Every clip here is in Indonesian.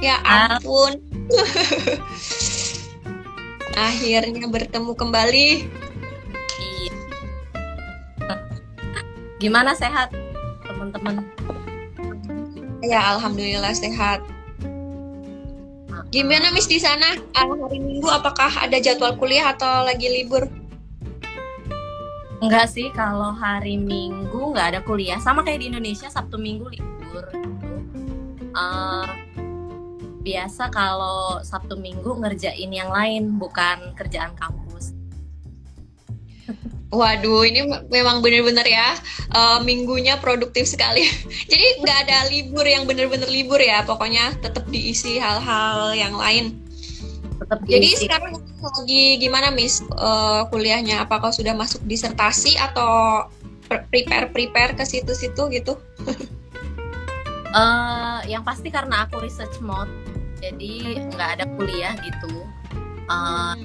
ya ampun. Akhirnya bertemu kembali. Iya. Gimana sehat teman-teman? Ya alhamdulillah sehat. Gimana Miss di sana? Hari Minggu apakah ada jadwal kuliah atau lagi libur? Enggak sih, kalau hari Minggu nggak ada kuliah. Sama kayak di Indonesia, Sabtu Minggu libur uh, biasa kalau Sabtu Minggu ngerjain yang lain bukan kerjaan kampus. Waduh, ini memang benar-benar ya uh, minggunya produktif sekali. Jadi nggak ada libur yang benar-benar libur ya, pokoknya tetap diisi hal-hal yang lain. Tetap diisi. Jadi sekarang lagi gimana Miss uh, kuliahnya? Apakah sudah masuk disertasi atau prepare prepare ke situ-situ gitu? Uh, yang pasti karena aku research mode, jadi nggak ada kuliah gitu. Uh,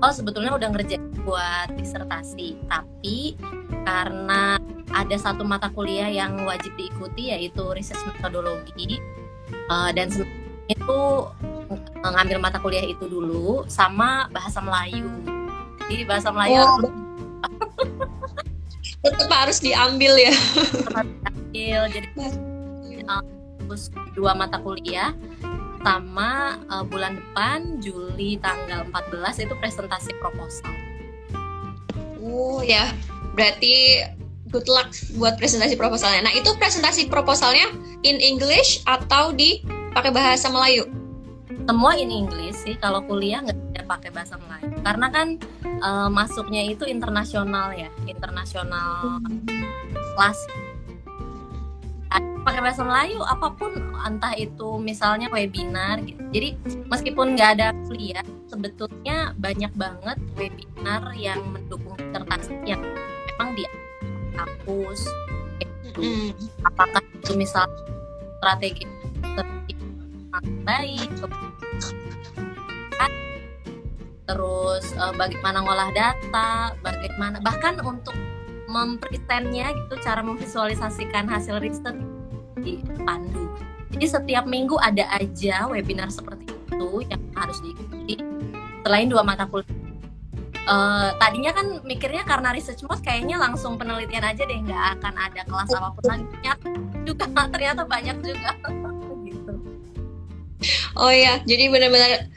oh sebetulnya udah ngerjain buat disertasi, tapi karena ada satu mata kuliah yang wajib diikuti yaitu research metodologi uh, dan itu ngambil mata kuliah itu dulu sama bahasa Melayu. Jadi bahasa Melayu oh. tetap harus diambil ya. diambil. Jadi uh, dua mata kuliah sama uh, bulan depan Juli tanggal 14 itu presentasi proposal. Oh ya, berarti good luck buat presentasi proposalnya. Nah itu presentasi proposalnya in English atau di pakai bahasa Melayu? Semua in English sih. Kalau kuliah nggak pakai bahasa Melayu. Karena kan uh, masuknya itu internasional ya, internasional kelas pakai bahasa Melayu apa pun entah itu misalnya webinar gitu. Jadi meskipun nggak ada kuliah sebetulnya banyak banget webinar yang mendukung disertasi yang memang di kampus. Gitu. apakah itu misal strategi baik terus uh, bagaimana ngolah data, bagaimana bahkan untuk mempresentnya gitu cara memvisualisasikan hasil riset dipandu. Jadi setiap minggu ada aja webinar seperti itu yang harus diikuti selain dua mata kuliah. Uh, tadinya kan mikirnya karena research mode kayaknya langsung penelitian aja deh nggak akan ada kelas apa pun lagi juga ternyata banyak juga gitu. Oh ya, jadi benar-benar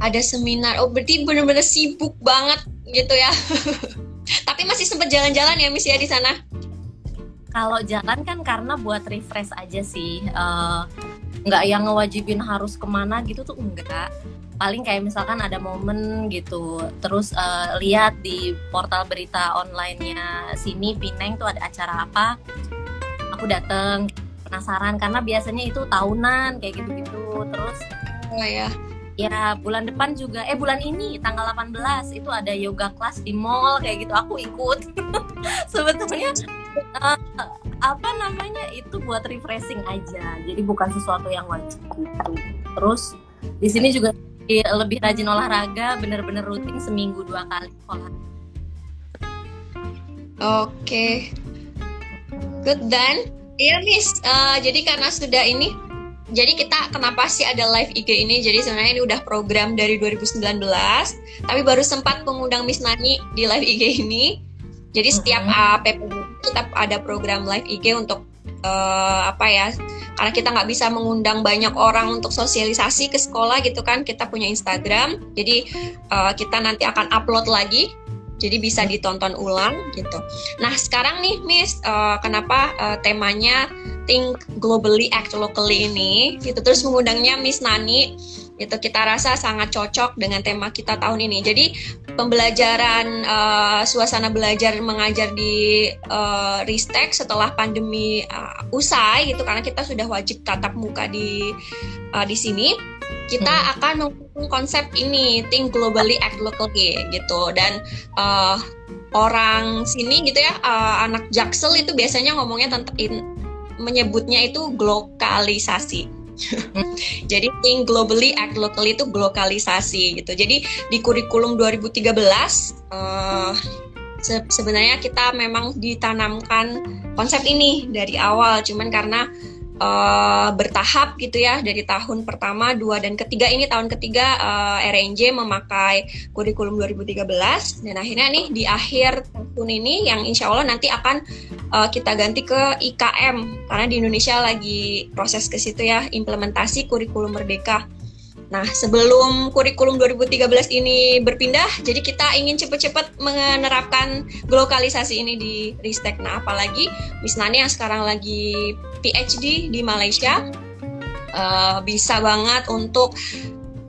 ada seminar. Oh berarti benar-benar sibuk banget gitu ya. Tapi masih sempat jalan-jalan ya Miss ya di sana? kalau jalan kan karena buat refresh aja sih uh, nggak yang ngewajibin harus ke mana gitu tuh enggak. Paling kayak misalkan ada momen gitu terus uh, lihat di portal berita onlinenya sini Pineng tuh ada acara apa aku dateng penasaran. Karena biasanya itu tahunan kayak gitu-gitu. Terus oh ya ya bulan depan juga eh bulan ini tanggal 18 itu ada yoga kelas di mall kayak gitu aku ikut. Sebetulnya uh, apa namanya itu buat refreshing aja jadi bukan sesuatu yang wajib gitu. Terus di sini juga lebih rajin olahraga bener-bener rutin seminggu dua kali olahraga oke. Okay. good dan? Iya Miss, uh, jadi karena sudah ini jadi kita kenapa sih ada live IG ini? Jadi sebenarnya ini udah program dari 2019, tapi baru sempat mengundang Miss Nani di live IG ini. Jadi setiap uh, kita ada program live IG untuk uh, apa ya? Karena kita nggak bisa mengundang banyak orang untuk sosialisasi ke sekolah gitu kan, kita punya Instagram. Jadi uh, kita nanti akan upload lagi jadi bisa ditonton ulang gitu. Nah sekarang nih Miss, uh, kenapa uh, temanya Think Globally Act Locally ini gitu. Terus mengundangnya Miss Nani itu kita rasa sangat cocok dengan tema kita tahun ini. Jadi pembelajaran uh, suasana belajar mengajar di uh, Ristek setelah pandemi uh, usai gitu. Karena kita sudah wajib tatap muka di uh, di sini kita hmm. akan mengusung konsep ini think globally act locally gitu dan uh, orang sini gitu ya uh, anak jaksel itu biasanya ngomongnya tentang menyebutnya itu globalisasi Jadi think globally, act locally itu globalisasi gitu. Jadi di kurikulum 2013 uh, se sebenarnya kita memang ditanamkan konsep ini dari awal, cuman karena uh, bertahap gitu ya dari tahun pertama, dua dan ketiga. Ini tahun ketiga uh, eh, RNJ memakai kurikulum 2013 dan akhirnya nih di akhir tahun ini yang insya Allah nanti akan uh, kita ganti ke IKM karena di Indonesia lagi proses ke situ ya implementasi kurikulum merdeka. Nah, sebelum kurikulum 2013 ini berpindah, jadi kita ingin cepat-cepat menerapkan globalisasi ini di Ristek. Nah, apalagi Miss yang sekarang lagi PhD di Malaysia, uh, bisa banget untuk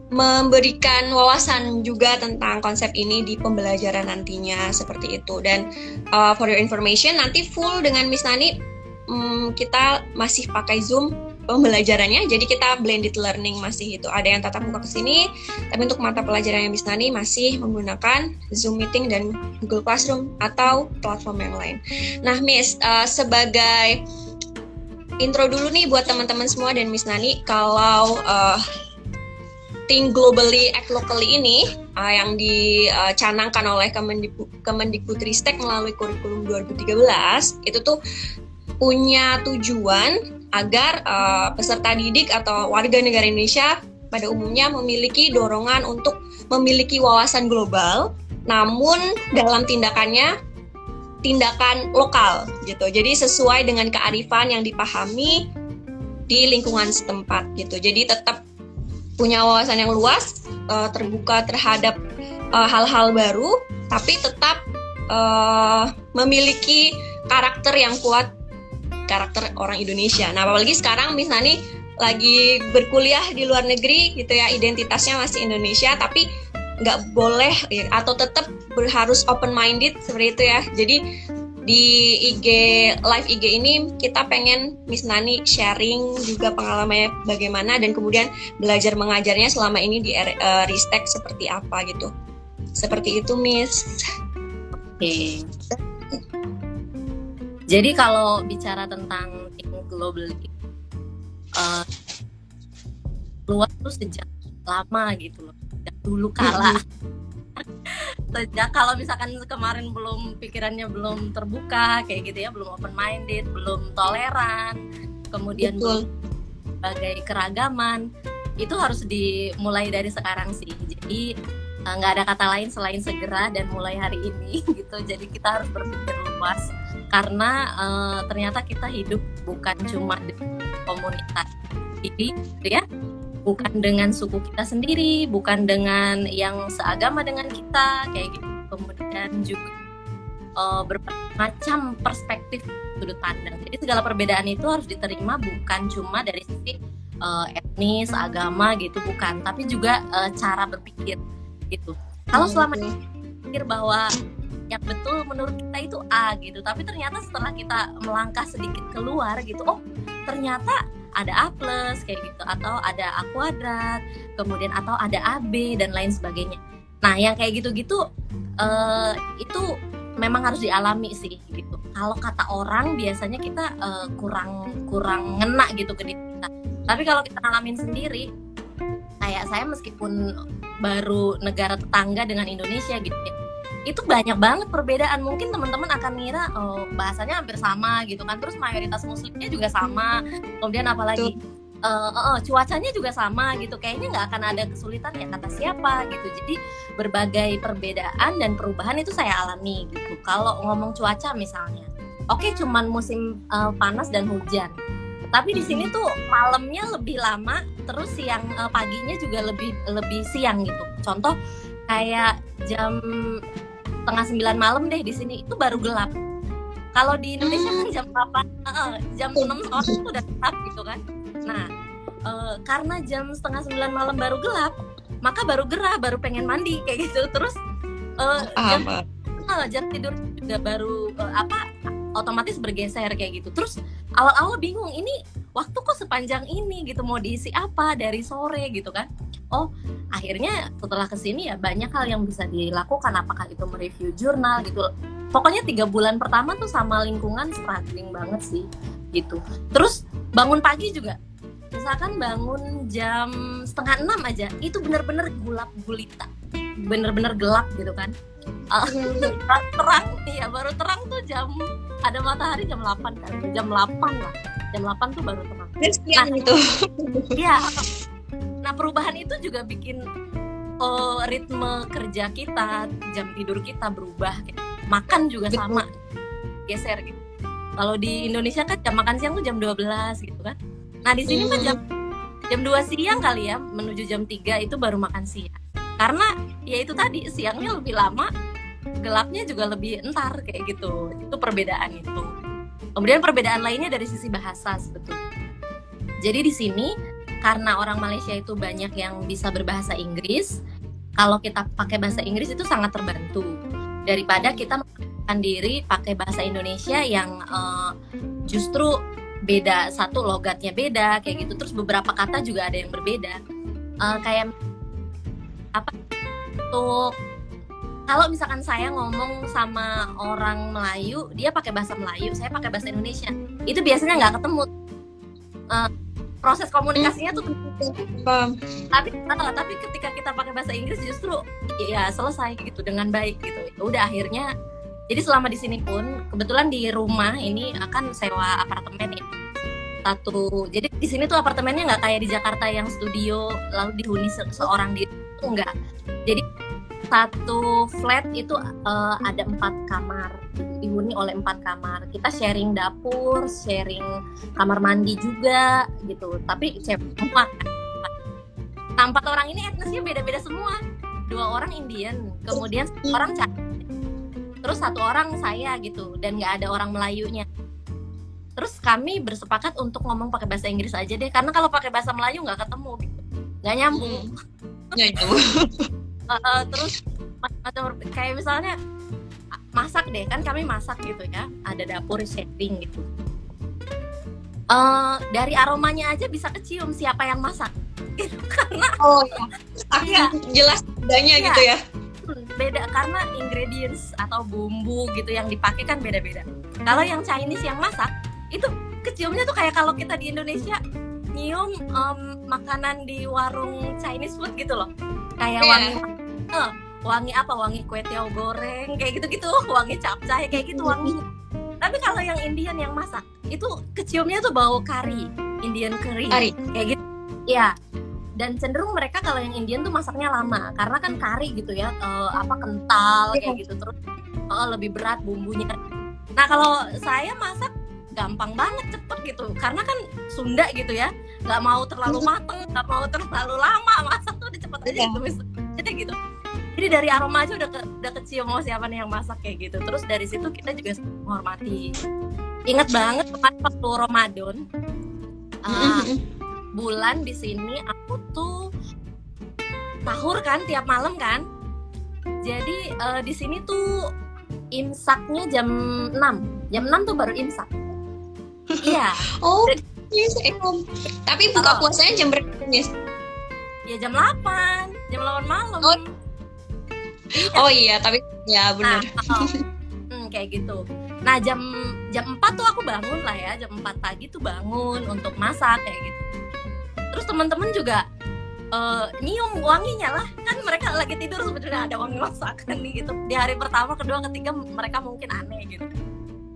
memberikan wawasan juga tentang konsep ini di pembelajaran nantinya seperti itu. Dan uh, for your information, nanti full dengan Miss Nani, um, kita masih pakai Zoom pembelajarannya jadi kita blended learning masih itu ada yang tatap muka ke sini tapi untuk mata pelajaran yang Bisnani masih menggunakan Zoom meeting dan Google Classroom atau platform yang lain. Nah, Miss uh, sebagai intro dulu nih buat teman-teman semua dan Miss Nani kalau uh, Think Globally Act Locally ini uh, yang dicanangkan oleh Kemendikbudristek melalui kurikulum 2013 itu tuh punya tujuan agar uh, peserta didik atau warga negara Indonesia pada umumnya memiliki dorongan untuk memiliki wawasan global, namun dalam tindakannya tindakan lokal gitu. Jadi sesuai dengan kearifan yang dipahami di lingkungan setempat gitu. Jadi tetap punya wawasan yang luas, uh, terbuka terhadap uh, hal-hal baru, tapi tetap uh, memiliki karakter yang kuat karakter orang Indonesia. Nah, apalagi sekarang Miss Nani lagi berkuliah di luar negeri gitu ya, identitasnya masih Indonesia, tapi nggak boleh atau tetap harus open minded seperti itu ya. Jadi di IG live IG ini kita pengen Miss Nani sharing juga pengalamannya bagaimana dan kemudian belajar mengajarnya selama ini di uh, Ristek seperti apa gitu. Seperti itu Miss. Oke. Okay. Jadi kalau bicara tentang global uh, luas tuh sejak lama gitu loh, sejak dulu kala. sejak kalau misalkan kemarin belum pikirannya belum terbuka kayak gitu ya, belum open minded, belum toleran, kemudian Betul. sebagai keragaman itu harus dimulai dari sekarang sih. Jadi eh, nggak ada kata lain selain segera dan mulai hari ini gitu. Jadi kita harus berpikir luas karena uh, ternyata kita hidup bukan cuma di komunitas ini gitu ya. Bukan dengan suku kita sendiri bukan dengan yang seagama dengan kita kayak gitu. Kemudian juga uh, bermacam perspektif sudut pandang. Jadi segala perbedaan itu harus diterima bukan cuma dari sisi uh, etnis agama gitu bukan. Tapi juga uh, cara berpikir gitu. Kalau selama ini pikir bahwa yang betul menurut kita itu A gitu. Tapi ternyata setelah kita melangkah sedikit keluar gitu oh ternyata ada A plus kayak gitu. Atau ada A kuadrat kemudian atau ada AB dan lain sebagainya. Nah yang kayak gitu-gitu uh, itu memang harus dialami sih gitu. Kalau kata orang biasanya kita uh, kurang kurang ngena gitu ke diri kita. Tapi kalau kita alamin sendiri kayak saya meskipun baru negara tetangga dengan Indonesia gitu ya itu banyak banget perbedaan. Mungkin teman-teman akan ngira oh bahasanya hampir sama gitu kan. Terus mayoritas muslimnya juga sama. Kemudian apalagi uh, uh, uh, cuacanya juga sama gitu. Kayaknya nggak akan ada kesulitan ya kata siapa gitu. Jadi berbagai perbedaan dan perubahan itu saya alami gitu. Kalau ngomong cuaca misalnya. Oke okay, cuman musim uh, panas dan hujan. Tapi di sini tuh malamnya lebih lama terus siang uh, paginya juga lebih lebih siang gitu. Contoh kayak jam setengah sembilan malam deh di sini. Itu baru gelap. Kalau di Indonesia kan jam 8 uh, jam enam sore itu udah gelap gitu kan. Nah eh, karena jam setengah sembilan malam baru gelap maka baru gerah baru pengen mandi kayak gitu. Terus eh, jam, eh, jam tidur juga baru eh, apa otomatis bergeser kayak gitu. Terus awal-awal bingung ini waktu kok sepanjang ini gitu mau diisi apa dari sore gitu kan. Oh akhirnya setelah ke sini ya banyak hal yang bisa dilakukan apakah itu mereview jurnal gitu. Pokoknya tiga bulan pertama tuh sama lingkungan struggling banget sih gitu. Terus bangun pagi juga. Misalkan bangun jam setengah enam aja itu bener-bener gulap gulita. Bener-bener gelap gitu kan. Terang terang ya baru terang tuh jam ada matahari jam 8 kan jam 8 lah jam 8 tuh baru terang siang itu. Iya. Nah perubahan itu juga bikin eh, ritme kerja kita, jam tidur kita berubah. Kayak Makan juga Betul. sama, geser gitu. Kalau di Indonesia kan jam makan siang tuh jam 12 gitu kan. Nah di sini kan Hmm. jam jam 2 siang kali ya menuju jam 3 itu baru makan siang. Karena ya itu tadi siangnya lebih lama, gelapnya juga lebih entar kayak gitu. Itu perbedaan itu. Kemudian perbedaan lainnya dari sisi bahasa sebetulnya. Jadi di sini karena orang Malaysia itu banyak yang bisa berbahasa Inggris, kalau kita pakai bahasa Inggris itu sangat terbantu daripada kita menggunakan diri pakai bahasa Indonesia yang eh, justru beda satu logatnya beda kayak gitu terus beberapa kata juga ada yang berbeda Eh, kayak apa untuk kalau misalkan saya ngomong sama orang Melayu dia pakai bahasa Melayu saya pakai bahasa Indonesia. Itu biasanya nggak ketemu. Eh, proses komunikasinya tuh tapi ah, tapi ketika kita pakai bahasa Inggris justru ya selesai gitu dengan baik gitu. Ya udah akhirnya jadi selama di sini pun kebetulan di rumah ini akan sewa apartemen ya. Satu jadi di sini tuh apartemennya nggak kayak di Jakarta yang studio lalu dihuni se- seorang di itu enggak jadi satu flat itu eh, ada empat kamar. Dihuni oleh empat kamar. Kita sharing dapur sharing kamar mandi juga gitu. Tapi cewek semua. Empat orang ini etnisnya beda-beda semua. Dua orang Indian kemudian satu orang Chinese terus satu orang saya gitu. Dan nggak ada orang Melayunya. Terus kami bersepakat untuk ngomong pakai bahasa Inggris aja deh. Karena kalau pakai bahasa Melayu nggak ketemu gitu. Nggak nyambung. Ya itu. Eh, eh, terus macam kayak misalnya masak deh kan kami masak gitu ya ada dapur sharing gitu Eh, dari aromanya aja bisa kecium siapa yang masak gitu karena Oh ya. Akan Iya. jelas bedanya Iya. gitu ya. Hmm, beda karena ingredients atau bumbu gitu yang dipakai kan beda-beda. Kalau yang Chinese yang masak itu keciumnya tuh kayak kalau kita di Indonesia nyium em, makanan di warung Chinese food gitu loh. Kayak Iya. wangi eh, wangi apa? Wangi kue tiaw goreng kayak gitu-gitu, wangi capcay kayak gitu wangi. Tapi kalau yang Indian yang masak itu keciumnya tuh bau kari, Indian curry Kari. kayak gitu. Iya. Dan cenderung mereka kalau yang Indian tuh masaknya lama karena kan kari gitu ya, eh, apa kental kayak gitu terus eh, lebih berat bumbunya. Nah kalau saya masak gampang banget cepet gitu karena kan Sunda gitu ya nggak mau terlalu mateng nggak mau terlalu lama masak cepet aja Iya. gitu jadi gitu jadi dari aroma aja udah ke, udah kecium mau siapa nih yang masak kayak gitu terus dari situ kita juga menghormati ingat banget kemarin waktu Ramadan uh, bulan di sini aku tuh sahur kan tiap malam kan jadi eh, di sini tuh imsaknya jam 6 jam 6 tuh baru imsak iya Oh, yes, Em. Tapi buka Oh. puasanya jam berapa? Ya jam 8 jam 8 malam Oh. Oh iya, tapi ya benar. Nah, oh. Hmm, kayak gitu. Nah jam jam 4 tuh aku bangun lah ya, jam 4 pagi tuh bangun untuk masak kayak gitu. Terus teman-teman juga eh, nyium wanginya lah, kan mereka lagi tidur sebetulnya ada wangi masakan nih gitu. Di hari pertama, kedua, ketiga mereka mungkin aneh gitu.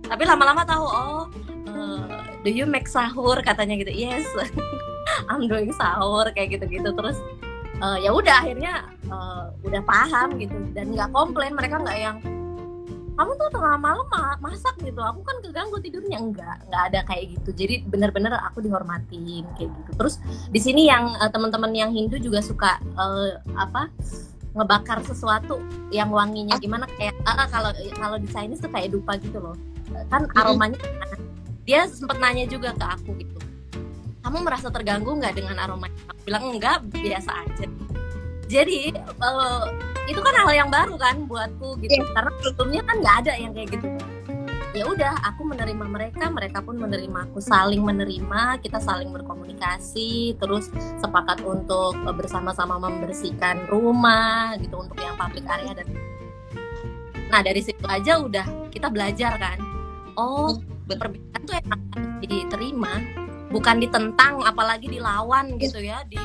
Tapi lama-lama tahu oh eh, do you make sahur katanya gitu. Yes, I'm doing sahur kayak gitu-gitu. Terus eh, ya udah akhirnya eh, udah paham gitu. Dan nggak komplain mereka nggak yang kamu tuh tengah malam ma- masak gitu. Aku kan keganggu tidurnya. Enggak nggak ada kayak gitu. Jadi bener-bener aku dihormatin kayak gitu. Terus di sini yang eh, teman-teman yang Hindu juga suka eh, apa ngebakar sesuatu yang wanginya gimana kayak ah, kalau kalau di Chinese tuh kayak dupa gitu loh. Kan aromanya dia sempat nanya juga ke aku gitu kamu merasa terganggu nggak dengan aroma aku bilang? Enggak biasa aja. Jadi uh, itu kan hal yang baru kan buatku gitu. Iya. karena sebelumnya kan nggak ada yang kayak gitu. Ya udah aku menerima mereka mereka pun menerima aku. Saling menerima kita saling berkomunikasi terus sepakat untuk bersama-sama membersihkan rumah gitu untuk yang public area dan nah dari situ aja udah kita belajar kan. Oh perbedaan tuh enak diterima bukan ditentang apalagi dilawan gitu ya di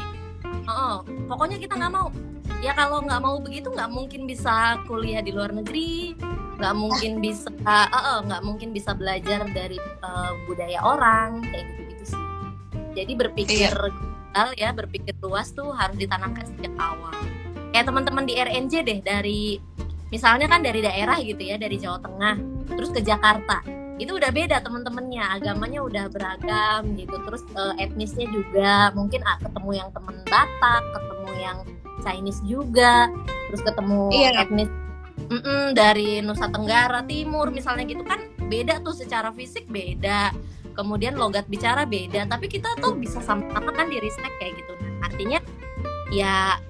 oh, pokoknya kita nggak mau. Ya kalau nggak mau begitu nggak mungkin bisa kuliah di luar negeri nggak mungkin bisa eh, eh, nggak mungkin bisa belajar dari eh, budaya orang kayak gitu gitu sih. Jadi berpikir global ya berpikir luas tuh harus ditanamkan sejak awal. Kayak teman-teman di RNJ deh dari misalnya kan dari daerah gitu ya dari Jawa Tengah terus ke Jakarta itu udah beda temen-temennya agamanya udah beragam gitu. Terus eh, etnisnya juga mungkin ah, ketemu yang temen Batak ketemu yang Chinese juga terus ketemu Iya. etnis mm-mm, dari Nusa Tenggara Timur misalnya gitu kan beda tuh secara fisik beda. Kemudian logat bicara beda tapi kita tuh bisa sama-sama kan di respect kayak gitu. Nah, artinya ya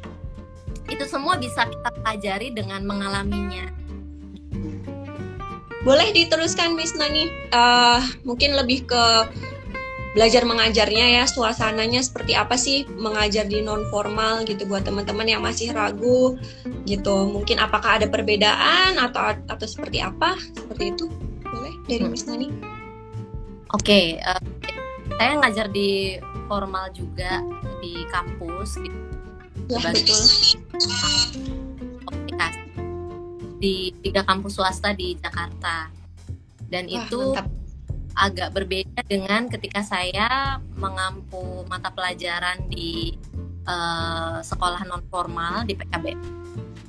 itu semua bisa kita pelajari dengan mengalaminya Boleh diteruskan Miss Nani, Eh, mungkin lebih ke belajar mengajarnya ya, suasananya seperti apa sih mengajar di non formal gitu buat teman-teman yang masih ragu gitu. Mungkin apakah ada perbedaan atau atau seperti apa? Seperti itu. Boleh dari Hmm. Miss Nani? Oke, eh, saya ngajar di formal juga di kampus gitu, Ya, komunikasi di tiga kampus swasta di Jakarta. Dan Wah, itu mantap. agak berbeda dengan ketika saya mengampu mata pelajaran di eh, sekolah non formal di PKB.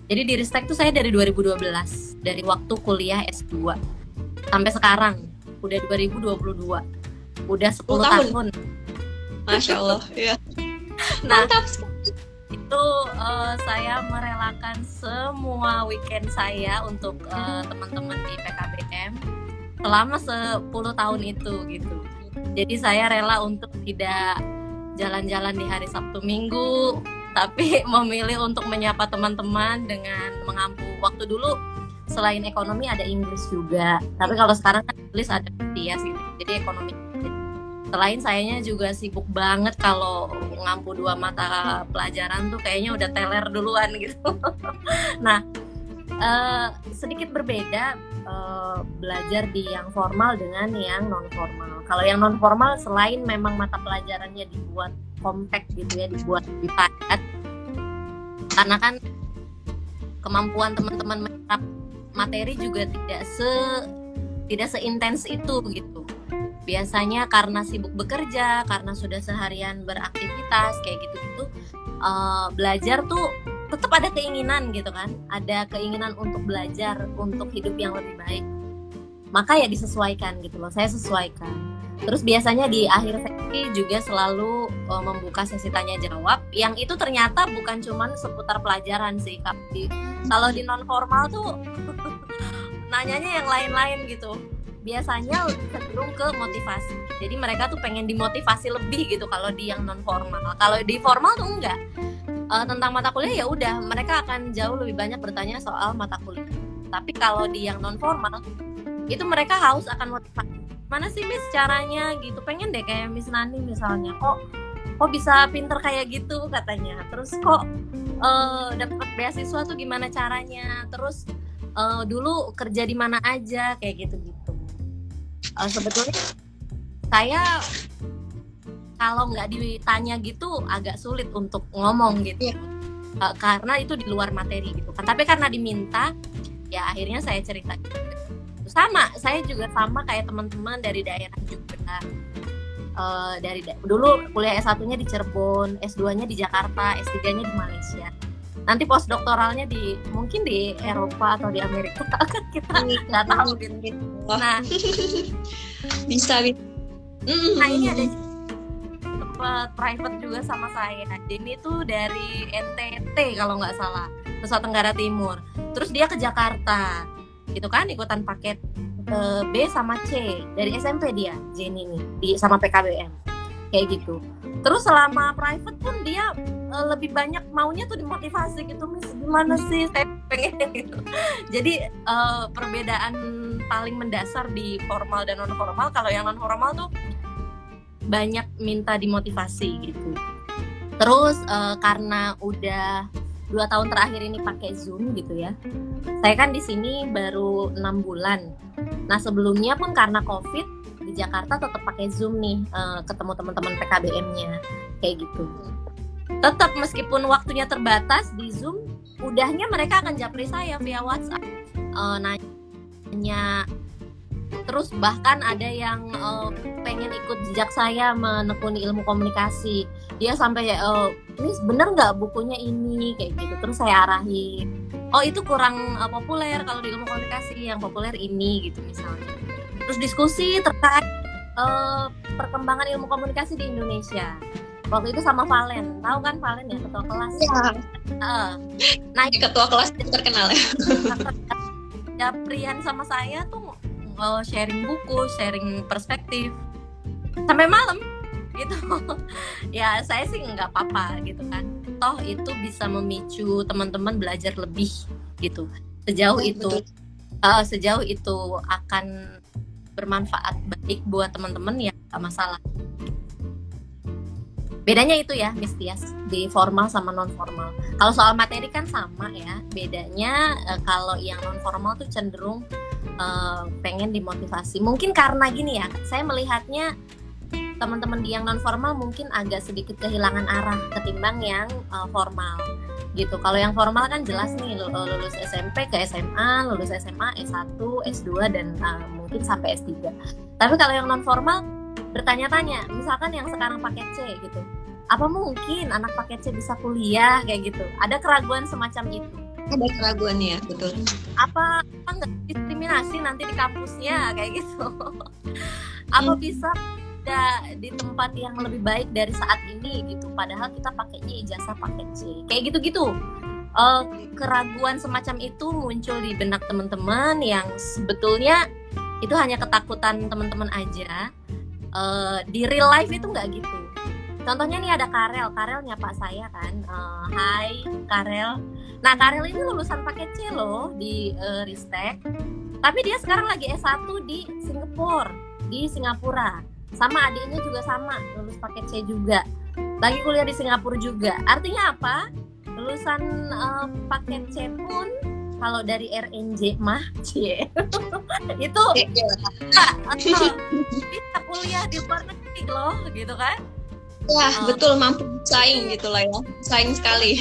Jadi di Ristek tuh saya dari 2012, dari waktu kuliah S2 sampai sekarang udah 2022. Udah 10 tahun. tahun. Masya Allah. Ya. Nah, Mantap sekali. Itu eh, saya merelakan semua weekend saya untuk eh, teman-teman di PKBM selama 10 tahun itu gitu. Jadi saya rela untuk tidak jalan-jalan di hari Sabtu Minggu, tapi memilih untuk menyapa teman-teman dengan mengampu waktu dulu selain ekonomi ada Inggris juga. Tapi kalau sekarang kan Inggris ada Matias gitu. Jadi ekonomi selain sayanya juga sibuk banget kalau ngampu dua mata pelajaran tuh kayaknya udah teler duluan gitu. nah, eh, sedikit berbeda eh, belajar di yang formal dengan yang non formal. Kalau yang non formal selain memang mata pelajarannya dibuat compact gitu ya, dibuat lebih padat, karena kan kemampuan teman-teman menyerap materi juga tidak se tidak seintens itu gitu biasanya karena sibuk bekerja karena sudah seharian beraktivitas kayak gitu-gitu eh, belajar tuh tetap ada keinginan gitu kan. Ada keinginan untuk belajar untuk hidup yang lebih baik. Maka ya disesuaikan gitu loh saya sesuaikan. Terus biasanya di akhir sesi juga selalu eh, membuka sesi tanya jawab yang itu ternyata bukan cuman seputar pelajaran sih kalau di non formal tuh nanyanya yang lain-lain gitu biasanya cenderung ke motivasi. Jadi mereka tuh pengen dimotivasi lebih gitu kalau di yang non formal. Kalau di formal tuh enggak. Eh, tentang mata kuliah ya udah mereka akan jauh lebih banyak bertanya soal mata kuliah. Tapi kalau di yang non formal itu mereka haus akan motivasi. Mana sih Miss caranya gitu? Pengen deh kayak Miss Nani misalnya. Kok kok bisa pinter kayak gitu katanya. Terus kok eh, dapat beasiswa tuh gimana caranya? Terus eh, dulu kerja di mana aja kayak gitu-gitu. Eh, sebetulnya saya kalau nggak ditanya gitu agak sulit untuk ngomong gitu. Iya. Eh, karena itu di luar materi gitu kan. Tapi karena diminta ya akhirnya saya cerita sama saya juga sama kayak teman-teman dari daerah juga. Eh, dari da- dulu kuliah S1 nya di Cirebon S2 nya di Jakarta S3 nya di Malaysia nanti postdoktoralnya di mungkin di Eropa atau di Amerika kan kita nggak tahu. Gitu nah. Bisa bisa. Mm, Nah ini ada tempat private juga sama saya. Denny tuh dari NTT kalau nggak salah, Nusa Tenggara Timur. Terus dia ke Jakarta, gitu kan ikutan paket eh, B sama C. Dari SMP dia, Jenny nih, di sama PKBM. kayak gitu. Terus selama private pun dia uh, lebih banyak maunya tuh dimotivasi gitu mis gimana sih? Saya pengen gitu jadi uh, perbedaan paling mendasar di formal dan non formal kalau yang non formal tuh banyak minta dimotivasi gitu. Terus uh, karena udah dua tahun terakhir ini pakai zoom gitu ya saya kan di sini baru enam bulan. Nah sebelumnya pun karena covid di Jakarta tetap pakai zoom nih uh, ketemu teman-teman PKBM-nya kayak gitu tetap meskipun waktunya terbatas di zoom udahnya mereka akan japri saya via WhatsApp. Uh, nanya terus bahkan ada yang uh, pengen ikut jejak saya menekuni ilmu komunikasi. Dia sampai uh, ini bener nggak bukunya ini? Kayak gitu. Terus saya arahin oh itu kurang uh, populer kalau di ilmu komunikasi yang populer ini gitu misalnya. Terus diskusi terkait uh, perkembangan ilmu komunikasi di Indonesia waktu itu sama Valen tahu kan Valen ya ketua kelas ya. uh, nah ketua kelas terkenal ya ya Prian sama saya tuh uh, sharing buku, sharing perspektif sampai malam gitu. ya saya sih nggak apa-apa gitu kan. Toh itu bisa memicu teman-teman belajar lebih gitu. Sejauh oh, itu uh, sejauh itu akan bermanfaat baik buat teman-teman ya gak masalah. Bedanya itu ya, Miss Tias, di formal sama non formal. Kalau soal materi kan sama ya. Bedanya uh, kalau yang non formal tuh cenderung uh, pengen dimotivasi. Mungkin karena gini ya, saya melihatnya teman-teman di yang non formal mungkin agak sedikit kehilangan arah ketimbang yang uh, formal gitu. Kalau yang formal kan jelas nih lulus SMP ke SMA, lulus SMA S1, S2 dan uh, mungkin sampai S3. Tapi kalau yang non formal bertanya-tanya, misalkan yang sekarang pakai C gitu. Apa mungkin anak pakai C bisa kuliah kayak gitu? Ada keraguan semacam itu? Ada keraguan ya betul. Apa apa nggak diskriminasi nanti di kampusnya kayak gitu? Apa hmm. bisa ada di tempat yang lebih baik dari saat ini gitu? Padahal kita pakainya ijazah pakai C kayak gitu gitu uh, keraguan semacam itu muncul di benak teman-teman yang sebetulnya itu hanya ketakutan teman-teman aja. Uh, di real life itu nggak gitu contohnya nih ada Karel. Karel nyapa saya kan. Uh, Hai Karel. Nah Karel ini lulusan paket C loh di uh, Ristek. Tapi dia sekarang lagi S1 di Singapura di Singapura. Sama adiknya juga sama lulus paket C juga. Lagi kuliah di Singapura juga. Artinya apa? Lulusan uh, paket C pun kalau dari RNJ mah cie itu bisa kuliah di luar negeri loh gitu kan Wah, uh, betul mampu saing gitu lah ya. Saing sekali.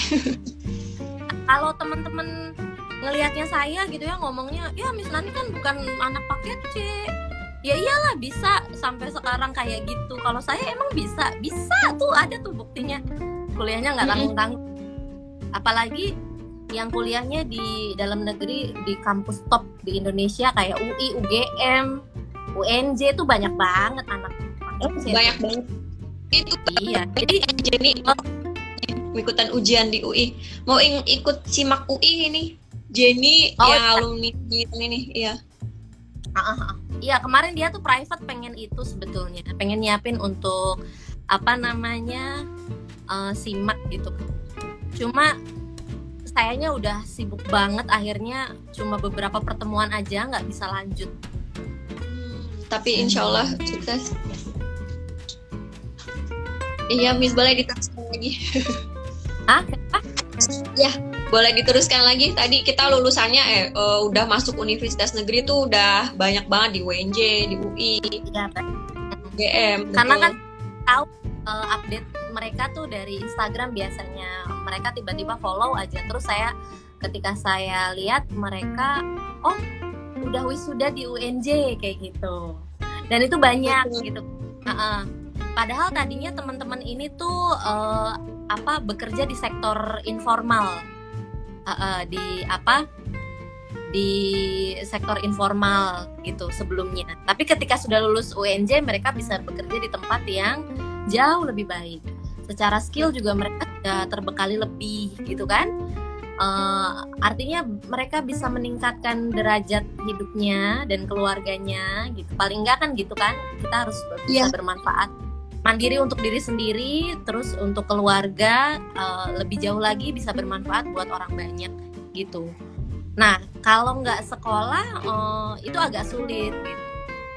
Kalau teman-teman ngelihatnya saya gitu ya ngomongnya, ya Miss Nani kan bukan anak paket C. Ya iyalah bisa sampai sekarang kayak gitu. Kalau saya emang bisa, bisa tuh ada tuh buktinya. Kuliahnya nggak tanggung-tanggung. Apalagi yang kuliahnya di dalam negeri di kampus top di Indonesia kayak UI, UGM, UNJ tuh banyak banget anak C. Banyak banget itu iya jadi jadi mau ikutan ujian di UI mau ing ikut simak UI ini? Jenny oh, yang iya. alumni ini iya. Uh, uh, iya kemarin dia tuh private pengen itu sebetulnya. Pengen nyiapin untuk apa namanya uh, simak gitu. Cuma sayanya udah sibuk banget. Akhirnya cuma beberapa pertemuan aja nggak bisa lanjut. Tapi insya Allah sukses Iya, Miss boleh diteruskan lagi. ah? Ya, boleh diteruskan lagi. Tadi kita lulusannya eh uh, udah masuk universitas negeri tuh udah banyak banget di UNJ, di UI, ya, GM. Karena kan tahu uh, update mereka tuh dari Instagram biasanya. Mereka tiba-tiba follow aja. Terus saya ketika saya lihat mereka oh udah wisuda di UNJ kayak gitu. Dan itu banyak Betul. gitu. Uh -uh padahal tadinya teman-teman ini tuh uh, apa bekerja di sektor informal. Uh, uh, di apa di sektor informal gitu sebelumnya. Tapi ketika sudah lulus UNJ mereka bisa bekerja di tempat yang jauh lebih baik. Secara skill juga mereka sudah terbekali lebih gitu kan? Uh, artinya mereka bisa meningkatkan derajat hidupnya dan keluarganya gitu. Paling enggak kan gitu kan? Kita harus bisa yeah. bermanfaat mandiri untuk diri sendiri terus untuk keluarga uh, lebih jauh lagi bisa bermanfaat buat orang banyak gitu. Nah kalau nggak sekolah uh, itu agak sulit gitu.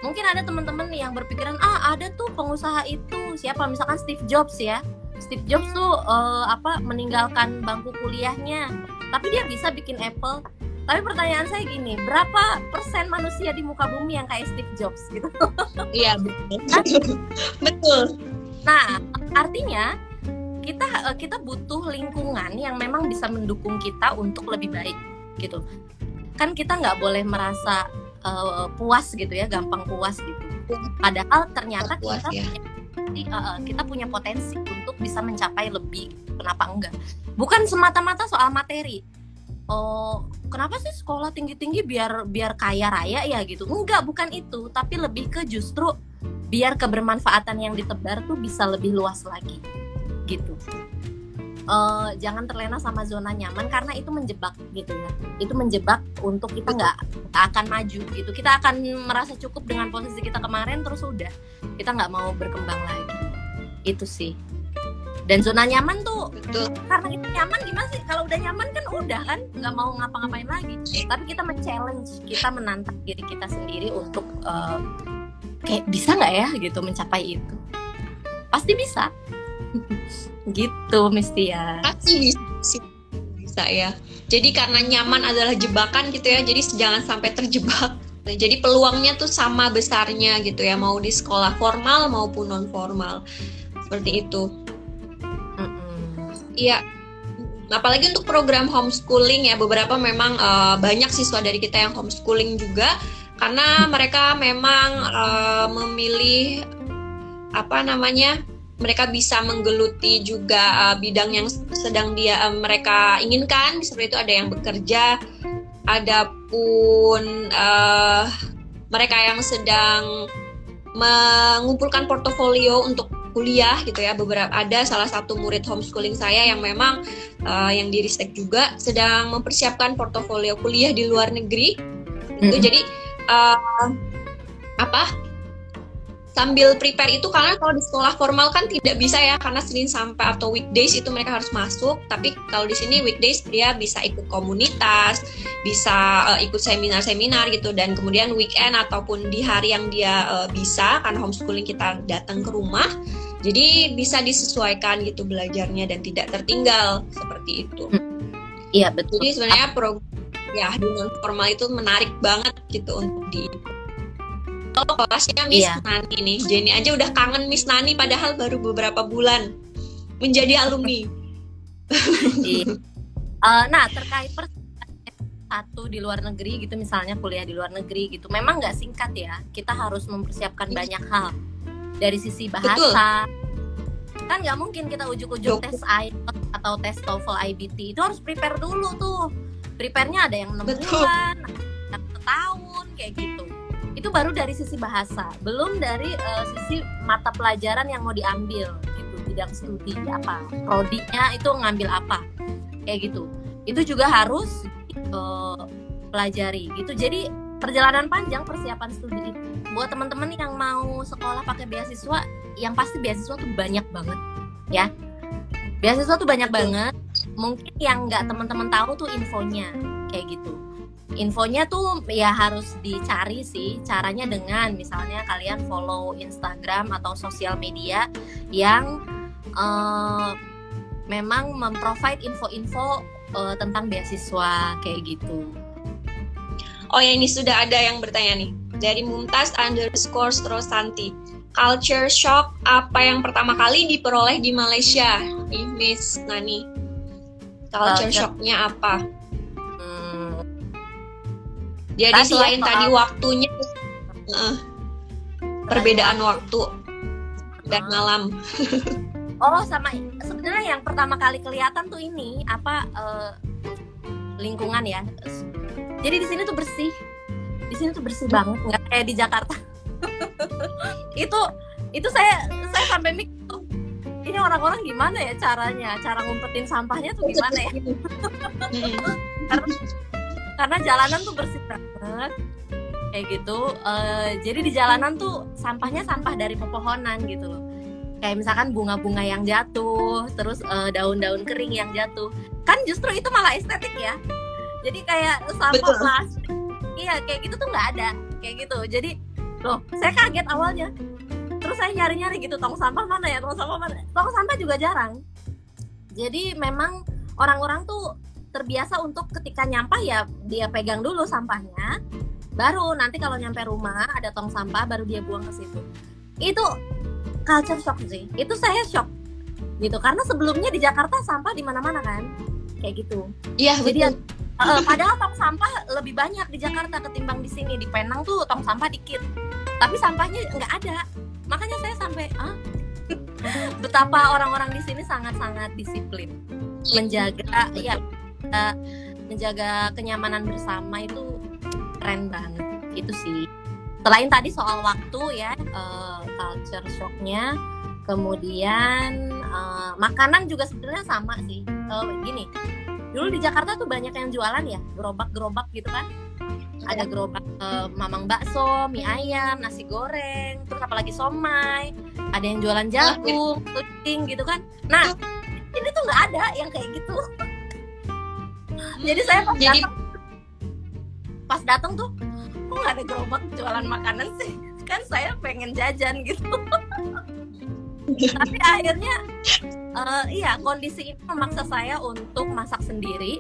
Mungkin ada teman-teman yang berpikiran ah ada tuh pengusaha itu. Siapa? Misalkan Steve Jobs ya. Steve Jobs tuh uh, apa meninggalkan bangku kuliahnya. Tapi dia bisa bikin Apple tapi pertanyaan saya gini, berapa persen manusia di muka bumi yang kayak Steve Jobs gitu? Iya betul. betul. Nah, artinya kita eh, kita butuh lingkungan yang memang bisa mendukung kita untuk lebih baik gitu. Kan kita nggak boleh merasa uh, puas gitu ya, gampang puas gitu. Padahal ternyata puas, kita ya. punya, uh, kita punya potensi untuk bisa mencapai lebih. Kenapa enggak? Bukan semata-mata soal materi oh kenapa sih sekolah tinggi tinggi biar biar kaya raya ya gitu? Enggak bukan itu. Tapi lebih ke justru biar kebermanfaatan yang ditebar tuh bisa lebih luas lagi gitu. Uh, jangan terlena sama zona nyaman karena itu menjebak gitu ya. Itu menjebak untuk kita nggak akan maju gitu. Kita akan merasa cukup dengan posisi kita kemarin terus udah kita nggak mau berkembang lagi. Itu sih dan zona nyaman tuh. Betul. karena kita nyaman gimana sih? Kalau udah nyaman kan udah kan nggak mau ngapa-ngapain lagi. Tapi kita men-challenge kita menantang diri kita sendiri untuk uh, kayak bisa nggak ya gitu mencapai itu? Pasti bisa. Gitu Mistia pasti bisa bisa ya. Jadi karena nyaman adalah jebakan gitu ya jadi jangan sampai terjebak. Jadi peluangnya tuh sama besarnya gitu ya mau di sekolah formal maupun non formal seperti itu Iya. Apalagi untuk program homeschooling ya beberapa memang uh, banyak siswa dari kita yang homeschooling juga karena mereka memang uh, memilih apa namanya mereka bisa menggeluti juga uh, bidang yang sedang dia uh, mereka inginkan seperti itu ada yang bekerja ada pun uh, mereka yang sedang mengumpulkan portofolio untuk kuliah gitu ya. Beberapa ada salah satu murid homeschooling saya yang memang uh, yang di Ristek juga sedang mempersiapkan portofolio kuliah di luar negeri. Mm -hmm. jadi uh, apa sambil prepare itu karena kalau di sekolah formal kan tidak bisa ya karena Senin sampai atau weekdays itu mereka harus masuk. Tapi kalau di sini weekdays dia bisa ikut komunitas bisa uh, ikut seminar-seminar gitu. Dan kemudian weekend ataupun di hari yang dia uh, bisa karena homeschooling kita datang ke rumah jadi bisa disesuaikan gitu belajarnya dan tidak tertinggal seperti itu. Iya betul. Jadi sebenarnya program ya di non formal itu menarik banget gitu untuk di kalau kelasnya Miss iya. Nani nih. Jenny aja udah kangen Miss Nani padahal baru beberapa bulan. Menjadi alumni. Iya. uh, nah terkait satu di luar negeri gitu misalnya kuliah di luar negeri gitu. Memang nggak singkat ya kita harus mempersiapkan banyak hal. Dari sisi bahasa Betul. kan nggak mungkin kita ujuk-ujuk tes IELTS atau tes TOEFL IBT itu harus prepare dulu tuh. Prepare-nya ada yang enam bulan ada tahun kayak gitu itu baru dari sisi bahasa belum dari uh, sisi mata pelajaran yang mau diambil gitu. Bidang studi apa prodinya itu ngambil apa kayak gitu. Itu juga harus uh, pelajari gitu. Jadi perjalanan panjang persiapan studi itu. Buat teman-teman yang mau sekolah pakai beasiswa yang pasti beasiswa tuh banyak banget ya. Beasiswa tuh banyak banget. Mungkin yang nggak teman-teman tahu tuh infonya kayak gitu infonya tuh ya harus dicari sih caranya dengan misalnya kalian follow Instagram atau sosial media yang uh, memang memprovide info-info uh, tentang beasiswa kayak gitu. Oh ya ini sudah ada yang bertanya nih dari Mumtaz underscore Strosanti. Culture shock apa yang pertama kali diperoleh di Malaysia? Nih Miss Nani. Culture, Culture. shocknya apa? Jadi tadi selain ya, tadi waktunya uh, perbedaan waktu dan malam. oh, sama sebenarnya yang pertama kali kelihatan tuh ini apa uh, lingkungan ya. Jadi di sini tuh bersih. Di sini tuh bersih banget, nggak kayak di Jakarta. itu itu saya saya sampai mikir ini orang-orang gimana ya caranya cara ngumpetin sampahnya tuh gimana ya karena karena jalanan tuh bersih banget. Kayak gitu. Uh, jadi di jalanan tuh sampahnya sampah dari pepohonan gitu loh. Kayak misalkan bunga-bunga yang jatuh terus eh, daun-daun kering yang jatuh. Kan justru itu malah estetik ya. Jadi kayak sampah Betul. plastik. Iya kayak gitu tuh nggak ada. Kayak gitu. Jadi loh saya kaget awalnya. Terus saya nyari-nyari gitu tong sampah mana ya tong sampah mana? Tong sampah juga jarang. Jadi memang orang-orang tuh terbiasa untuk ketika nyampah ya dia pegang dulu sampahnya baru nanti kalau nyampe rumah ada tong sampah baru dia buang ke situ. Itu culture shock sih. Itu saya shock gitu karena sebelumnya di Jakarta sampah di mana-mana kan? Kayak gitu. Iya Jadi betul. Eh, padahal tong sampah lebih banyak di Jakarta ketimbang di sini. Di Penang tuh tong sampah dikit tapi sampahnya nggak ada. Makanya saya sampai ah betapa orang-orang di sini sangat-sangat disiplin menjaga ya eh, menjaga kenyamanan bersama itu keren banget. Itu sih. Selain tadi soal waktu ya eh, culture shocknya kemudian eh, makanan juga sebenarnya sama sih. Eh, gini dulu di Jakarta tuh banyak yang jualan ya gerobak-gerobak gitu kan. Ada gerobak eh, mamang bakso, mie ayam, nasi goreng, terus apalagi somai, ada yang jualan jagung, pudding gitu kan. Nah, ini tuh nggak ada yang kayak gitu. Jadi saya pas Jadi- datang, pas datang tuh, kok nggak ada gerobak jualan makanan sih? Kan saya pengen jajan gitu. Tapi akhirnya, eh, iya kondisi ini memaksa saya untuk masak sendiri.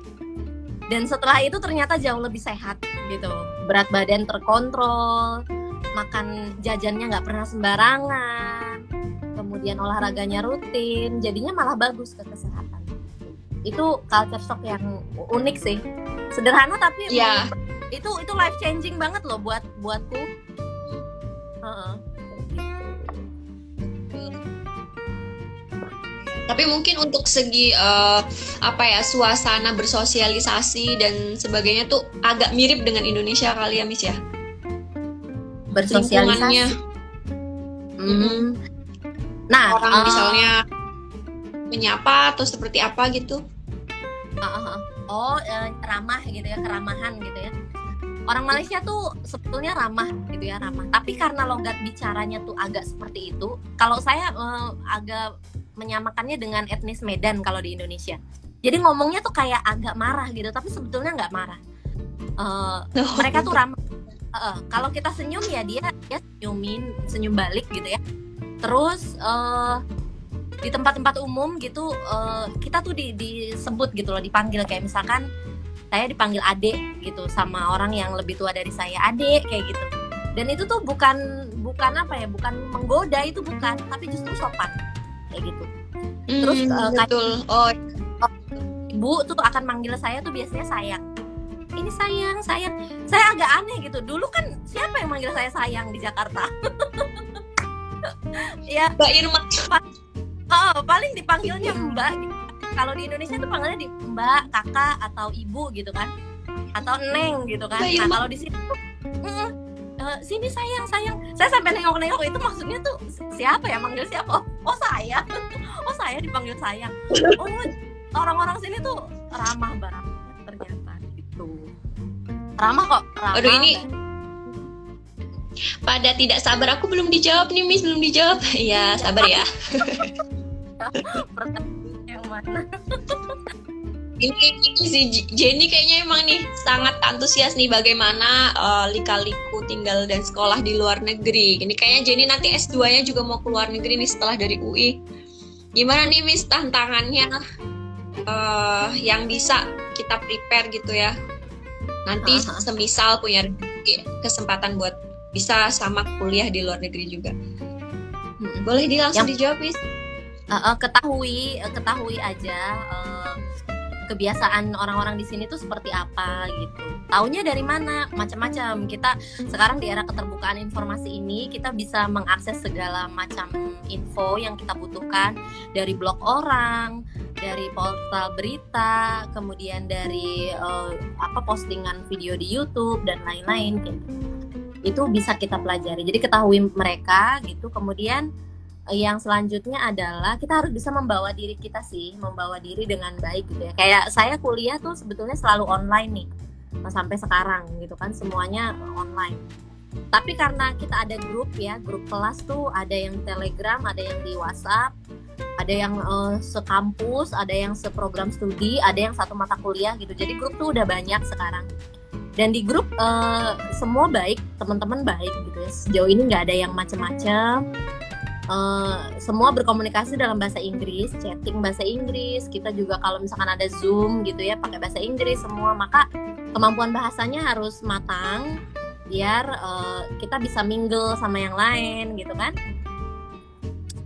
Dan setelah itu ternyata jauh lebih sehat gitu. Berat badan terkontrol, makan jajannya nggak pernah sembarangan, kemudian olahraganya rutin, jadinya malah bagus ke kesehatan. Itu culture shock yang unik sih. Sederhana tapi Iya. itu itu life changing banget loh buat buatku. Heeh. Tapi mungkin untuk segi eh, apa ya suasana bersosialisasi dan sebagainya tuh agak mirip dengan Indonesia kali ya Miss ya. Bersosialisasi. Hmm. Nah, orang eh, misalnya menyapa atau seperti apa gitu. Oh, eh, ramah gitu ya, keramahan gitu ya. Orang Malaysia tuh sebetulnya ramah gitu ya, ramah. Tapi karena logat bicaranya tuh agak seperti itu, kalau saya eh, agak menyamakannya dengan etnis Medan kalau di Indonesia. Jadi ngomongnya tuh kayak agak marah gitu, tapi sebetulnya nggak marah. Eh, mereka tuh ramah. Eh, kalau kita senyum ya dia dia senyumin, senyum balik gitu ya. Terus eh, di tempat-tempat umum gitu eh, kita tuh di, disebut gitu loh dipanggil. Kayak misalkan saya dipanggil adek gitu sama orang yang lebih tua dari saya adek kayak gitu. Dan itu tuh bukan bukan apa ya bukan menggoda itu bukan tapi justru sopan kayak gitu. Terus, Hmm, eh, kayak- betul. Oh, ibu tuh akan manggil saya tuh biasanya sayang. Ini sayang sayang. Saya agak aneh gitu. Dulu kan siapa yang manggil saya sayang di Jakarta? Ya Mbak Irma. Oh, paling dipanggilnya Mbak. gitu. Kalau di Indonesia tuh panggilnya di Mbak, Kakak atau Ibu gitu kan. Atau Neng gitu kan. Nah, kalau di sini tuh "Mm-mm, eh, sini sayang, sayang. Saya sampai nengok-nengok itu maksudnya tuh siapa ya manggil siapa? Oh, oh saya. Oh, saya dipanggil sayang. Oh, orang-orang sini tuh ramah banget ternyata gitu. Ramah kok, ramah. Aduh, ini- Pada tidak sabar aku belum dijawab nih Miss, belum dijawab. Iya, sabar ya. pertanyaan yang mana? Ini, ini si Jenny kayaknya emang nih sangat antusias nih bagaimana eh, lika-liku tinggal dan sekolah di luar negeri. Ini kayaknya Jenny nanti S2-nya juga mau ke luar negeri nih setelah dari UI. Gimana nih Miss tantangannya eh, yang bisa kita prepare gitu ya? Nanti Aha. semisal punya kesempatan buat bisa sama kuliah di luar negeri juga. Mm-mm. Boleh di langsung Yang- dijawab Miss? Uh, uh, ketahui uh, ketahui aja uh, kebiasaan orang-orang di sini tuh seperti apa gitu. Taunya dari mana? Macam-macam. Kita sekarang di era keterbukaan informasi ini kita bisa mengakses segala macam info yang kita butuhkan dari blog orang, dari portal berita, kemudian dari uh, apa postingan video di YouTube dan lain-lain gitu. Itu bisa kita pelajari. Jadi ketahui mereka gitu. Kemudian yang selanjutnya adalah kita harus bisa membawa diri kita sih, membawa diri dengan baik gitu ya. Kayak saya kuliah tuh sebetulnya selalu online nih, sampai sekarang gitu kan semuanya online. tapi karena kita ada grup ya grup kelas tuh ada yang telegram ada yang di WhatsApp ada yang uh, sekampus ada yang seprogram studi ada yang satu mata kuliah gitu jadi grup tuh udah banyak sekarang dan di grup uh, semua baik teman-teman baik gitu ya sejauh ini nggak ada yang macem-macem Uh, semua berkomunikasi dalam bahasa Inggris, chatting bahasa Inggris. Kita juga kalau misalkan ada Zoom gitu ya pakai bahasa Inggris semua, maka kemampuan bahasanya harus matang biar uh, kita bisa mingle sama yang lain gitu kan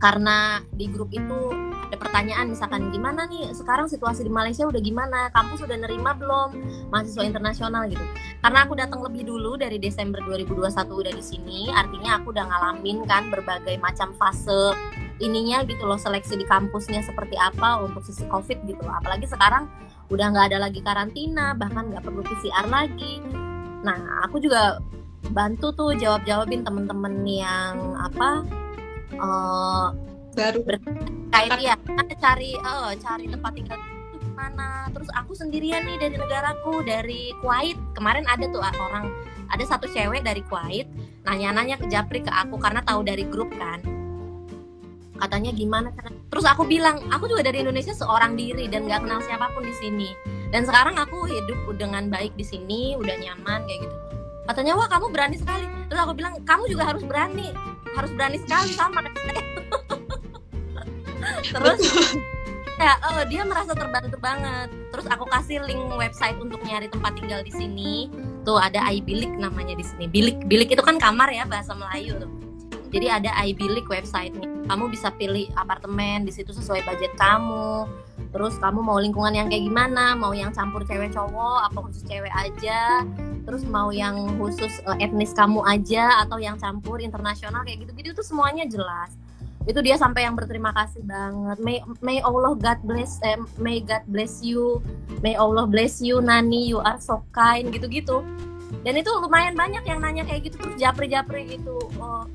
karena di grup itu ada pertanyaan misalkan gimana nih sekarang situasi di Malaysia udah gimana? Kampus sudah nerima belum? Mahasiswa internasional gitu. Karena aku datang lebih dulu dari Desember 2021 udah di sini artinya aku udah ngalamin kan berbagai macam fase ininya gitu loh seleksi di kampusnya seperti apa untuk sisi covid gitu loh. Apalagi sekarang udah nggak ada lagi karantina bahkan nggak perlu PCR lagi. Nah aku juga bantu tuh jawab jawabin temen-temen yang apa uh, baru. berkait ya cari uh, cari tempat tinggal itu mana terus aku sendirian nih dari negaraku dari Kuwait. Kemarin ada tuh orang ada satu cewek dari Kuwait nanya-nanya ke Japri ke aku karena tahu dari grup kan. Katanya gimana terus aku bilang aku juga dari Indonesia seorang diri dan gak kenal siapa pun di sini. Dan sekarang aku hidup dengan baik di sini udah nyaman kayak gitu. Katanya wah kamu berani sekali. Terus aku bilang kamu juga harus berani harus berani sekali sama terus ya oh, dia merasa terbantu banget. Terus aku kasih link website untuk nyari tempat tinggal di sini. Tuh ada iBilik namanya di sini. Bilik bilik itu kan kamar ya bahasa Melayu tuh. Jadi ada iBilik websitenya. Kamu bisa pilih apartemen di situ sesuai budget kamu. Terus kamu mau lingkungan yang kayak gimana? Mau yang campur cewek cowok apa khusus cewek aja terus mau yang khusus uh, etnis kamu aja atau yang campur internasional kayak gitu-gitu itu semuanya jelas. Itu dia sampai yang berterima kasih banget. May may Allah God bless eh, may God bless you. May Allah bless you Nani. You are so kind gitu-gitu. Dan itu lumayan banyak yang nanya kayak gitu terus japri-japri gitu. Oh,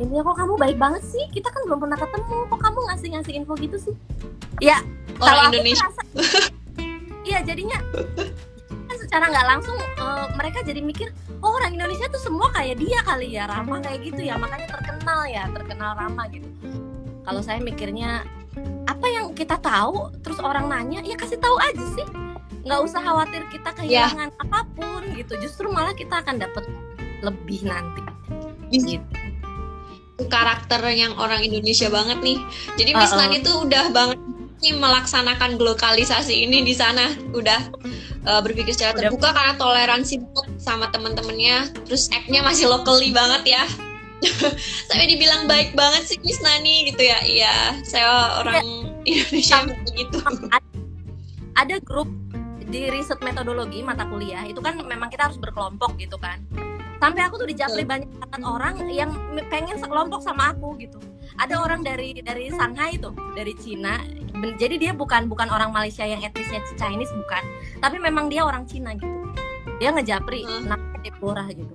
ini kok kamu baik banget sih? Kita kan belum pernah ketemu. Kok kamu ngasih ngasih info gitu sih? Ya orang Indonesia. iya jadinya secara nggak langsung uh, mereka jadi mikir oh orang Indonesia tuh semua kayak dia kali ya ramah kayak gitu ya makanya terkenal ya terkenal ramah gitu. Kalau saya mikirnya apa yang kita tahu? Terus orang nanya ya kasih tahu aja sih. Nggak usah khawatir kita kehilangan yeah. apa pun gitu. Justru malah kita akan dapat lebih nanti. Gitu. karakter yang orang Indonesia banget nih. Jadi Miss uh -uh. Nani tuh udah banget ini melaksanakan globalisasi ini di sana. Udah uh, berpikir secara terbuka karena toleransi sama teman-temannya terus act-nya masih locally banget ya. Saya dibilang baik banget sih Miss Nani gitu ya. Iya saya orang ya. Indonesia begitu ada grup di riset metodologi mata kuliah. Itu kan memang kita harus berkelompok gitu kan. Sampai aku tuh dijapri banyak banget orang yang pengen sekelompok sama aku gitu ada orang dari dari Shanghai tuh dari Cina. Jadi dia bukan bukan orang Malaysia yang etnisnya Chinese bukan. Tapi memang dia orang Cina gitu. Dia ngejapri hmm. Deborah gitu.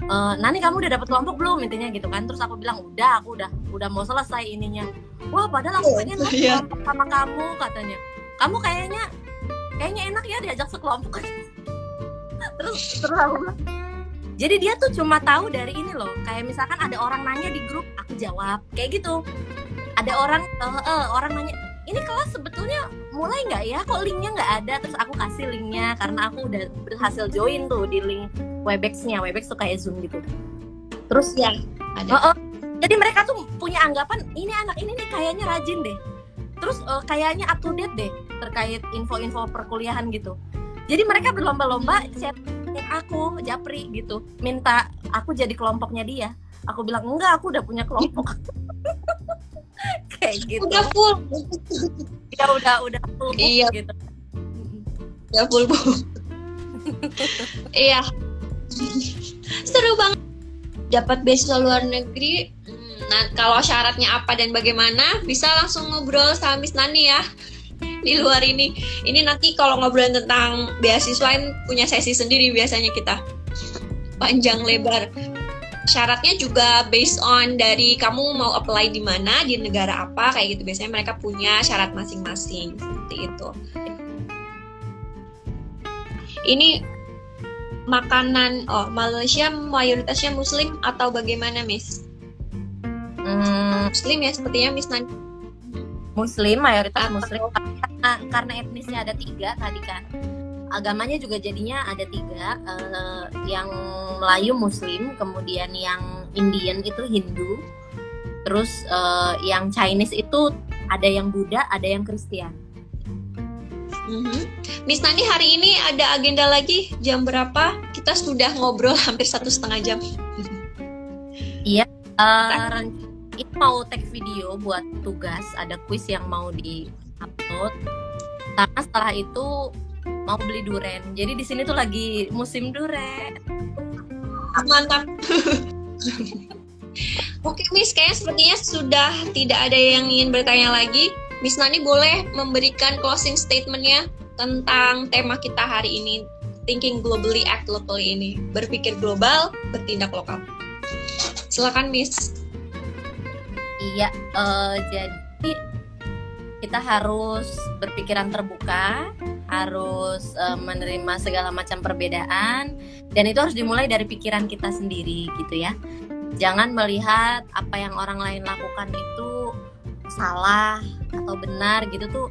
E, Nani kamu udah dapet kelompok belum? intinya gitu kan. Terus aku bilang udah aku udah udah mau selesai ininya. Wah padahal aku pengen oh, iya. sama kamu katanya. Kamu kayaknya kayaknya enak ya diajak sekelompok. Terus terus aku bilang jadi dia tuh cuma tahu dari ini loh kayak misalkan ada orang nanya di grup aku jawab kayak gitu. Ada orang uh, uh, orang nanya ini kelas sebetulnya mulai nggak ya? Kok linknya nggak ada? Terus aku kasih linknya karena aku udah berhasil join tuh di link Webex-nya. Webex tuh kayak Zoom gitu. Terus ya ada. Uh, uh, jadi mereka tuh punya anggapan ini anak ini nih kayaknya rajin deh. Terus uh, kayaknya up to date deh terkait info-info perkuliahan gitu jadi mereka berlomba-lomba chat aku Japri? gitu. Minta aku jadi kelompoknya dia. Aku bilang enggak aku udah punya kelompok. Kayak gitu. Udah full. Ya udah udah full iya. gitu. Udah full iya. Seru banget. Dapat beasiswa luar negeri. Hmm, nah kalau syaratnya apa dan bagaimana bisa langsung ngobrol sama Miss Nani ya di luar ini. Ini nanti kalau ngobrol tentang beasiswa punya sesi sendiri biasanya kita panjang lebar. Syaratnya juga based on dari kamu mau apply di mana, di negara apa, kayak gitu. Biasanya mereka punya syarat masing-masing seperti itu. Ini makanan oh Malaysia mayoritasnya Muslim atau bagaimana Miss? Hmm, Muslim ya sepertinya Miss Nani. Muslim mayoritas Muslim karena, karena etnisnya ada tiga tadi kan agamanya juga jadinya ada tiga eh, yang Melayu Muslim kemudian yang Indian itu Hindu terus eh, yang Chinese itu ada yang Buddha ada yang Kristen Mhm. Miss Nani hari ini ada agenda lagi jam berapa? Kita sudah ngobrol hampir satu setengah jam. Eh, ren- ini mau take video buat tugas ada quiz yang mau di upload karena setelah itu mau beli duren jadi di sini tuh lagi musim duren Mantap. Oke Miss, kayaknya sepertinya sudah tidak ada yang ingin bertanya lagi. Miss Nani boleh memberikan closing statementnya tentang tema kita hari ini, Thinking Globally, Act Locally ini. Berpikir global, bertindak lokal. Silakan Miss. Iya, eh, jadi kita harus berpikiran terbuka, harus eh, menerima segala macam perbedaan, dan itu harus dimulai dari pikiran kita sendiri, gitu ya. Jangan melihat apa yang orang lain lakukan itu salah atau benar gitu tuh,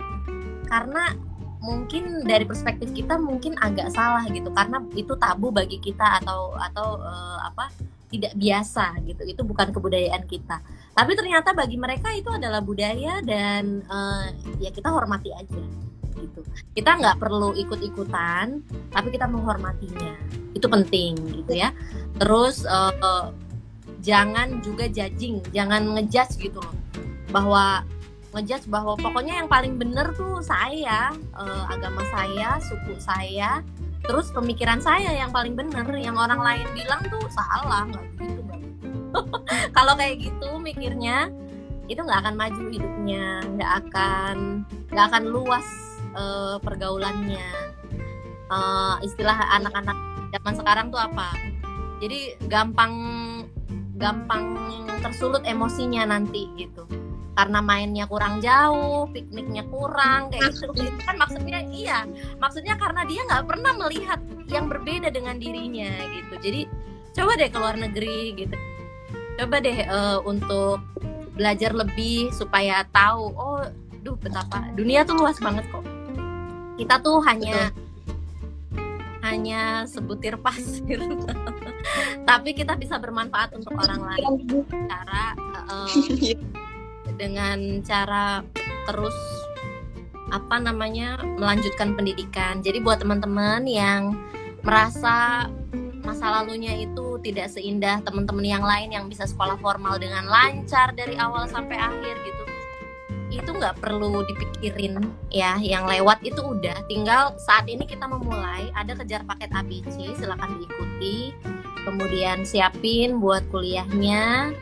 karena mungkin dari perspektif kita mungkin agak salah gitu, karena itu tabu bagi kita atau atau eh, apa tidak biasa gitu, itu bukan kebudayaan kita. Tapi ternyata bagi mereka itu adalah budaya dan eh, ya kita hormati aja gitu. Kita nggak perlu ikut-ikutan tapi kita menghormatinya. Itu penting gitu ya. Terus eh, jangan juga judging jangan ngejudge gitu loh. Bahwa ngejudge bahwa pokoknya yang paling bener tuh saya eh, agama saya suku saya terus pemikiran saya yang paling bener yang orang lain bilang tuh salah nggak gitu kalau kayak gitu mikirnya itu nggak akan maju hidupnya nggak akan nggak akan luas eh, pergaulannya. Eh, istilah anak-anak zaman sekarang tuh apa? Jadi gampang gampang tersulut emosinya nanti gitu karena mainnya kurang jauh, pikniknya kurang kayak gitu. Itu kan maksudnya iya, maksudnya karena dia nggak pernah melihat yang berbeda dengan dirinya gitu. Jadi coba deh ke luar negeri gitu. Coba deh eh, untuk belajar lebih supaya tahu oh, duh betapa dunia tuh luas banget kok. Kita tuh hanya hanya sebutir pasir. Tapi kita bisa bermanfaat untuk orang lain cara eh, dengan cara terus apa namanya melanjutkan pendidikan. Jadi buat teman-teman yang merasa masa lalunya itu tidak seindah teman-teman yang lain yang bisa sekolah formal dengan lancar dari awal sampai akhir gitu. Itu nggak perlu dipikirin ya, yang lewat itu udah. Tinggal saat ini kita memulai, ada kejar paket ABC, silakan diikuti. Kemudian siapin buat kuliahnya,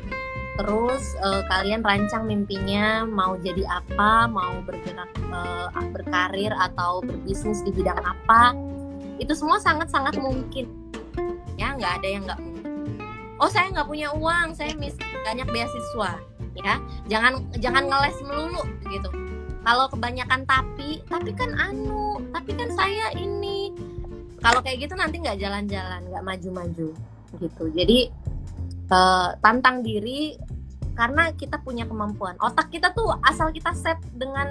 terus eh, kalian rancang mimpinya mau jadi apa mau bergerak eh, berkarir atau berbisnis di bidang apa itu semua sangat sangat mungkin. Ya nggak ada yang nggak mungkin. Oh saya nggak punya uang saya mis banyak beasiswa ya. Jangan jangan ngeles melulu gitu. Kalau kebanyakan tapi tapi kan anu tapi kan saya ini. Kalau kayak gitu nanti nggak jalan-jalan nggak maju-maju gitu. Jadi tantang diri karena kita punya kemampuan. Otak kita tuh asal kita set dengan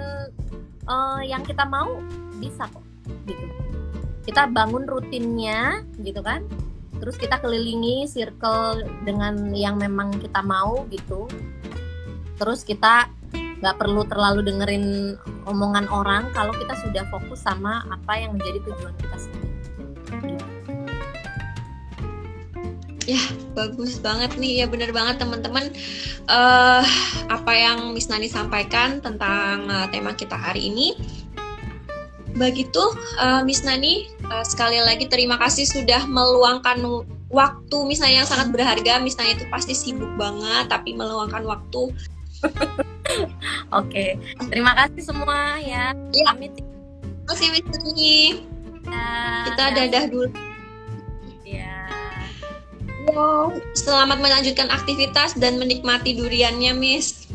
eh, yang kita mau bisa kok gitu. Kita bangun rutinnya gitu kan. Terus kita kelilingi circle dengan yang memang kita mau gitu. Terus kita nggak perlu terlalu dengerin omongan orang kalau kita sudah fokus sama apa yang menjadi tujuan kita sendiri Bagus banget nih, ya bener banget teman-teman. eh apa yang Miss Nani sampaikan tentang eh, tema kita hari ini. Begitu, eh, Miss Nani, eh, sekali lagi terima kasih sudah meluangkan waktu Miss Nani yang sangat berharga. Miss Nani itu pasti sibuk banget, tapi meluangkan waktu. oke terima kasih semua ya Ya. pamit Terima kasih Miss Nani. ya Kita dadah dulu. Selamat melanjutkan aktivitas dan menikmati duriannya, Miss.